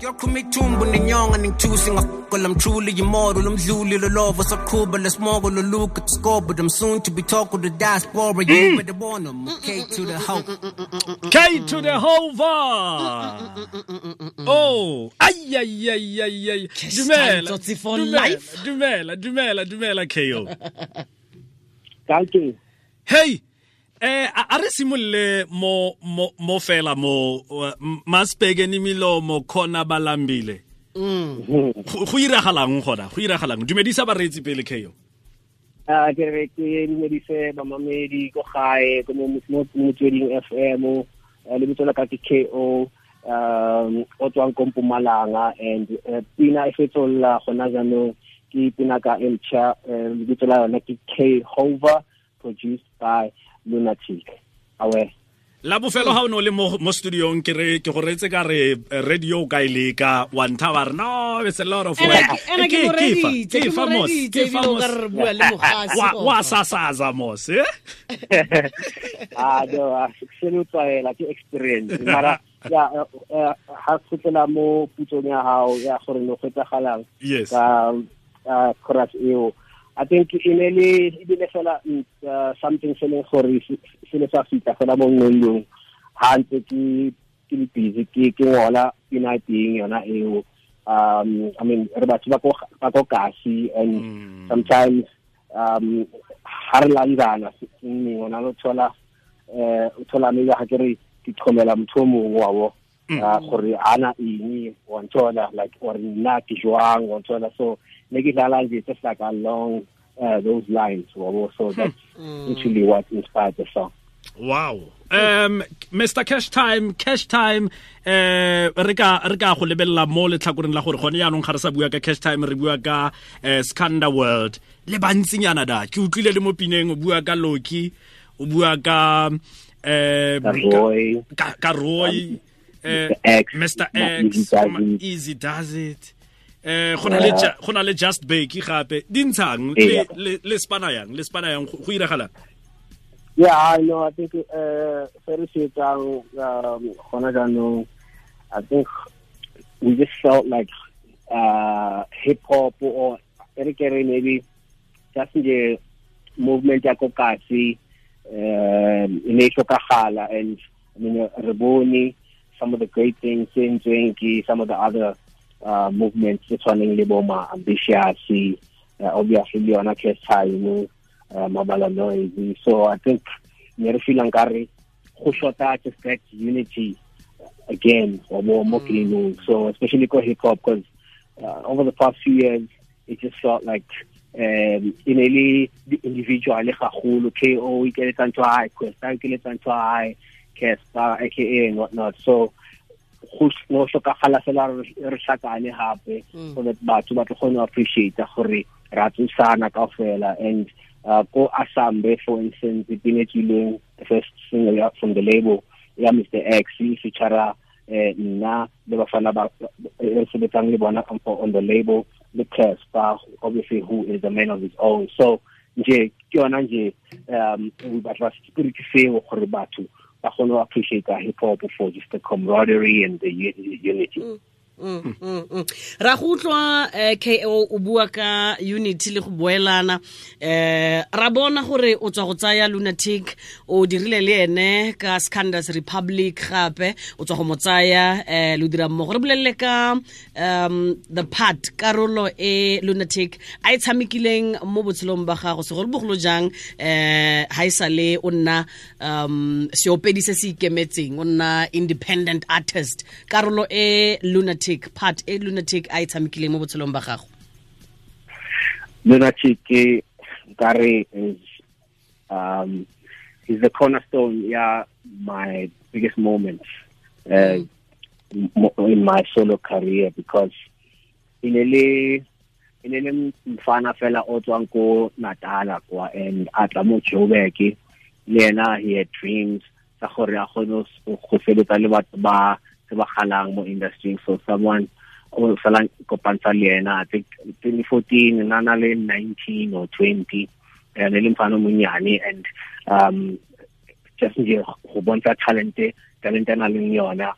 Yokhuma ithumbu nenyonga ningithusi ngafukola I'm truly immortal umdluli lolovo saqhuba lesmogo loluka to score but I'm soon to be talking to diaspora you mm. better warn them K to the hope K to the Hova. Oh, ay ay ay ay ay. Cash Dumela. time, Tsotsi for dumela, life. Dumela, dumela, dumela KO. Danke. Hey, eh a a re simolle mo mo mo fela mo uh, maspege ni milomo khona balambile. Go go iragalang gona? Go iragalang? Dumedisa baretsi pele KO. Ah ke re ke dumedise bamamedi ko gae go mo mo motsweding FM eh, le botsola ka ke KO um o tswang ko Mpumalanga and eh, pina e fetola gona jaanong ke pina ka Elcha eh, le botsola yona ke K Hover produced by lunatic. Aware la bofelo ga o ne o le mo studiong ke ke go reetse ka re eh, radio o ka e leka wa ntha ba re no a lot of workwa sasaza mos eh? ah, ah, sele ke experience. Mara ya eh, ha tshotlela mo putsong ya gago ya gore ne go etsagalang ka chorus eo. I think e ne le ebile fela mm, uh, something se leng gore se le sa fita fela mo ngolong ha ntse ke ke le busy ke ke ngola pina ting yona eo. Um i mean re batho ba ko kasi and sometimes um ha re lanzana ngona lo thola eh o thola mme ga ke re ke tlhomela motho o mongwe wa bo uh, gore ana eng wa nthola like or nna ke jwang wa nthola. So ne ke dlala nje just like along uh, those lines wa bo so that's actually what inspired the song. Wow. Um mr cash time cash time eh re ka re ka go lebella mo letlhakoreng la gore gone yaanong ga re sa bua ka cash time re bua ka eh, Skhanda World. Le bantsinyana da ke utlwile le mo pineng o bua ka loki o bua ka eh Ka Roiii. ka, ka Roiii. Eh, Mr. X, mr Ma- x. Easy Does It. Easy does it eh go na le Yeah. go na le just Bheki gape. Di ntshang le le- spana yang? Le spana yang go iragalang yeah i know. I think uh se re um gona i think we just felt like uh hip hop or ere ke re maybe just the movement ya ko kasi um e ne e tlhokagala and i mean re bone some of the great things in Twenty, some of the other uh movements tse tshwaneng le bo ma ambitious uh, obviously le yona cash time uh, mabala noise. So i think ne re feelang ka re go shorta just that unity again or more more mm. so especially ko hip hop because uh, over the past few years it just felt like um in the individual gagolo KO e ke tsa ntwa high quest ke le tsa ntwa high Cassper aka and whatnot. So go no hlokagala fela re tlhakane gape so that batho ba tlo kgone go appreciate gore ra tsosana ka fela and uh, ko asambe for instance ipine tswileng the first single from the label ya Mr X e feature eh nna le bafana ba e re sebetsang le bona on- the label le Casper obviously who is a man of his own. So nje ke yona nje um batla spirit seo gore batho ba kgone go appreciate hip hop for just the camaraderie and the unity mm. Ra go utlwa eh, ko o bua ka unity le go boelana. Eh ra bona gore o tswa go tsaya lunatic o dirile le ene ka scandas republic gape o tswa go mo tsaya eh lo dira mmogo. Re bolelele ka um the part karolo e lunatic a e tshamekileng mo botshelong ba gago segolobogolo jang eh ha e sale o nna um seopedi se se ikemetseng o nna independent artist. Karolo e lunatic part e lunatic a e tshamekileng mo botshelong ba gago lunatic ke nkare is um is the cornerstone yeah my biggest moments uh, mm. in my solo career because in ele in ele mfana fela o tswang ko Natala kwa and a tla mo jobeke le yena he had dreams tsa gore a kgone go feletsa le batho ba se ba galang mo industry. So someone o fela kopantsha le yena i think 2014 nana le 19 or 20 and le mfana monyane and um just nje go bontsha talente talente na le yona.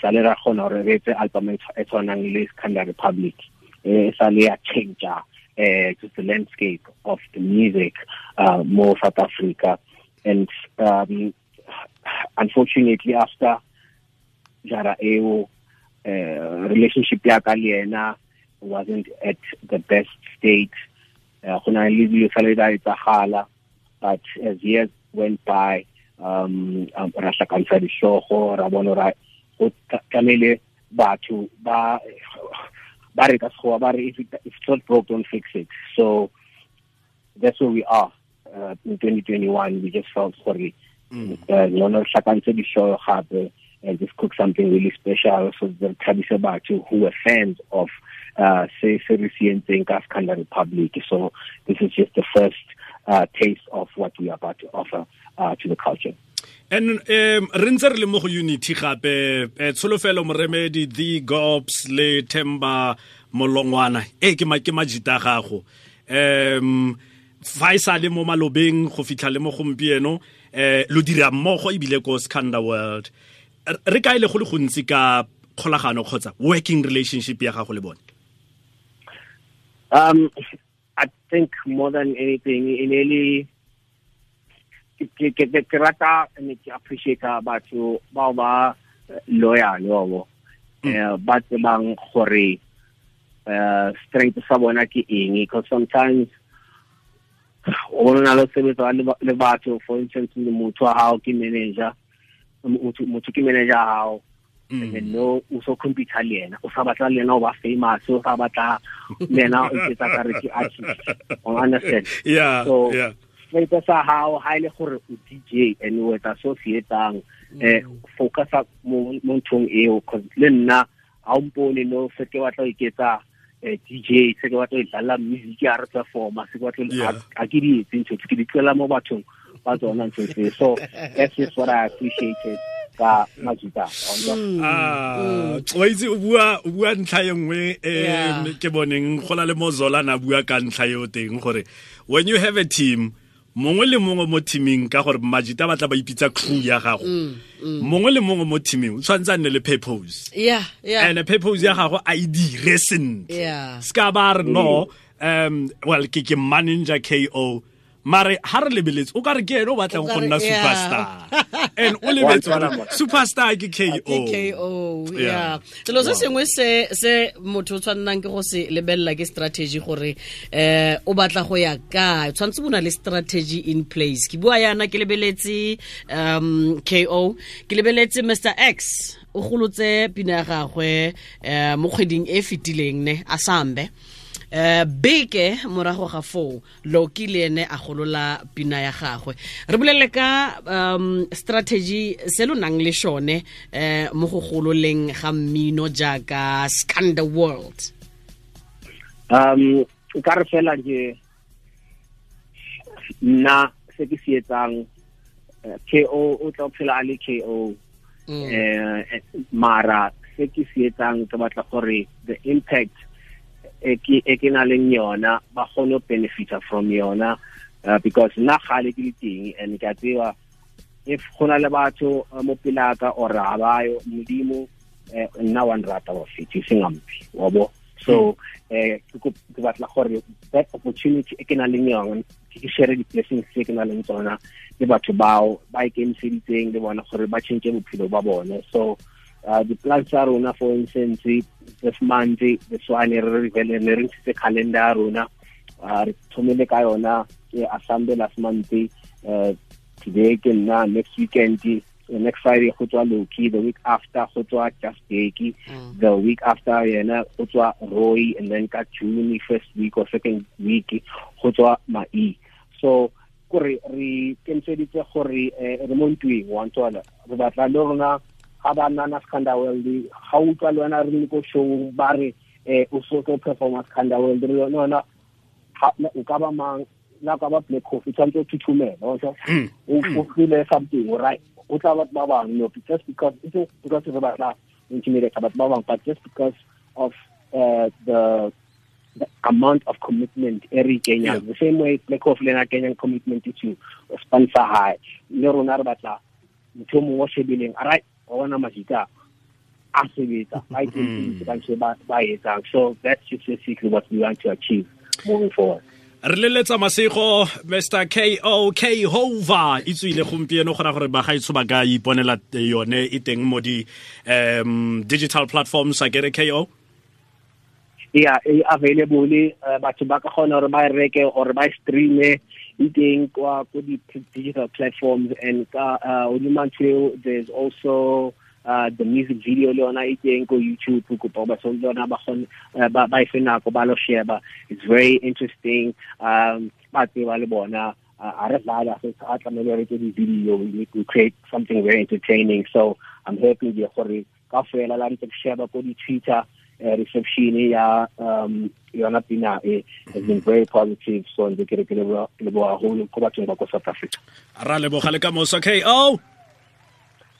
Sa le ra gore re etse album e tshwanang le Skhanda Republic. E sa le ya change uh, just the landscape of the music uh, more South Africa. And um, unfortunately after jara eo uh, relationship ya ka le yena wasn't at the best state. Go na le dilo sa le da etsagala but as years went by um, um ra hlakantsha ditlhogo ra bona ra go tlamele batho ba ba re ka sekgowa ba re if it's not broke don't fix it. So that's where we are uh, in 2021 we just felt sorry. Nona re hlakantse ditlhogo gape and just cook something really special so thabise batho who were fans of uh, se se re sientseng ka Scandal Republic. So this is just the first uh, taste of what we are about to offer uh, to the culture. And um re ntse re le mo go unity gape eh, tsholofelo moremedi the gobs le temba molongwana. E ke ma ke majita gago. Um fa e sa le mo malobeng go fitlha le mo gompieno um lo dira mmogo ebile ko Scanda World re ka ile go le gontsi ka kgolagano kgotsa working relationship ya gago le bone? Um i think more than anything in really ke ke ke rata ne ke appreciate batho ba ba loyal yo eh ba tsebang gore uh strength sa bona ke eng. Because sometimes o na le sebetsa le batho for instance motho wa gago ke manager motho ke manager hao. And no o so computer le yena. O sa batla le yena o ba famous o sa batla le yena o etsa ka re ke artist. O understand? Yeah so yeah. strength sa hao ha ile gore o DJ and o etsa so se etsang eh focusa mo nthong eo. Cause le nna ha o mpone no se ke batla o iketsa eh, DJ se ke batla o dlala music ya re performa se ke batla a ke di etse ntho ke di tlela mo bathong ba tsona ntho tse so that is what I appreciated ka majita ah wa itse o bua o bua ntlha e nngwe em ke boneng go na le mozola na bua ka ntlha yo teng gore when you have a team mongwe le mongwe mo teaming ka gore majita ba tla ba ipitsa crew ya gago mongwe le mongwe mo teaming o tshwanetse a nne le purpose yeah yeah and purpose ya gago a e dire sentle yeah ska ba re no um well ke ke manager ko mare ha re lebeletse o ka re ke ene o batlang go nna superstar. And o lebetse gore superstar ke ko KKO o yeah. Selo se sengwe se se motho o tshwannang ke go se lebella ke strategy gore eh o batla go ya ka tshwantse bona le strategy in place. Ke bua yana ke lebeletse um KO ke lebeletse Mr X o golotse pina ya gagwe um mo kgweding e fetileng ne a sambe eh beke morago ga foo loki le ene a golola pina ya gagwe. Re bolele ka um strategy se lo nang le shone eh mo go gololeng ga mmino jaaka scandal world. Um ka re fela ke nna se ke se etsang o KO o tla o phela a le KO eh mara se ke sietsang ke batla gore the impact e ke e ke na leng yona ba kgone benefita from yona uh, because nna gale ke le teng and ke a tseba if gona le batho uh, mo pelaka or ha bayo modimo eh, nna wa nrata wa fithi singampi wabo so eh ke ko- ke batla gore that opportunity e ke na leng yona ke share di blessings tse ke na leng tsona le batho bao ba ikemiseditseng le bona gore ba change bophelo ba bone so uh, di plans tsa rona for instance this month this one re re vele ne re ntshitse calendar ya rona. Uh, re thomile ka yona assembly last month uh, today ke nna next weekend uh, next friday go tswa loki the week after go tswa just Bheki, the week after yena go tswa Roiii and then ka june first week or second week go tswa mai. So kore re kentseditse gore eh, re mo ntweng wa ntwala re batla le rona ga ba nana Skhanda World ga utlwa le wena re le ko show ba re eh, o so tlo performa Skhanda World re yona yona ha- na- o ka ba mang? La ka ba black coffee tshwanetse o thuthumela o so o o something right o tla batho ba bang no just because it's just because re batla intimidate batho ba bang but just because of uh, the the amount of commitment every Kenyan. The same way Black Coffee Lena Kenyan commitment to sponsor high. Le rona re batla motho mongwe o shebileng all right wa bona a sebetsa ba ikentse ka ntho e ba etsang. So that's just basically what we want to achieve moving forward. Re leletsa masego mr ko K-HOVA. E tswile gompieno gora gore bagaetsho ba ka iponela yone e teng mo di um digital platforms a kere ko yeah e available uh, batho ba ka kgona gore ba reke or ba streame e teng kwa ko di digital platforms and ka uh, ntho there's also uh, the music video le yona e teng ko youtube kopa ba so yona ba ba e nako ba lo sheba. It's very interesting um ba tseba le bona a re dlala so a tlamele re ke di video we to create something very entertaining. So i'm happy di gore ka fela la ntse sheba ko di twitter uh, reception ya um yona pina e has been very positive. So ntse ke re ke le bo haholo ko bathong ba ko south africa. Ra leboga le ka moso ko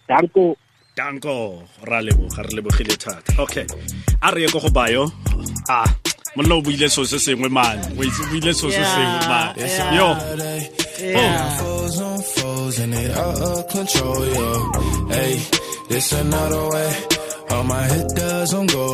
danko. Danko. Ra leboga re lebogile thata. Okay. A re ye ko go bayo. A mollo o buile so se sengwe man. O itse buile so se sengwe man. Yo. Foes on foes and they out of control, yo. Hey, this another way. All my hit doesn't go.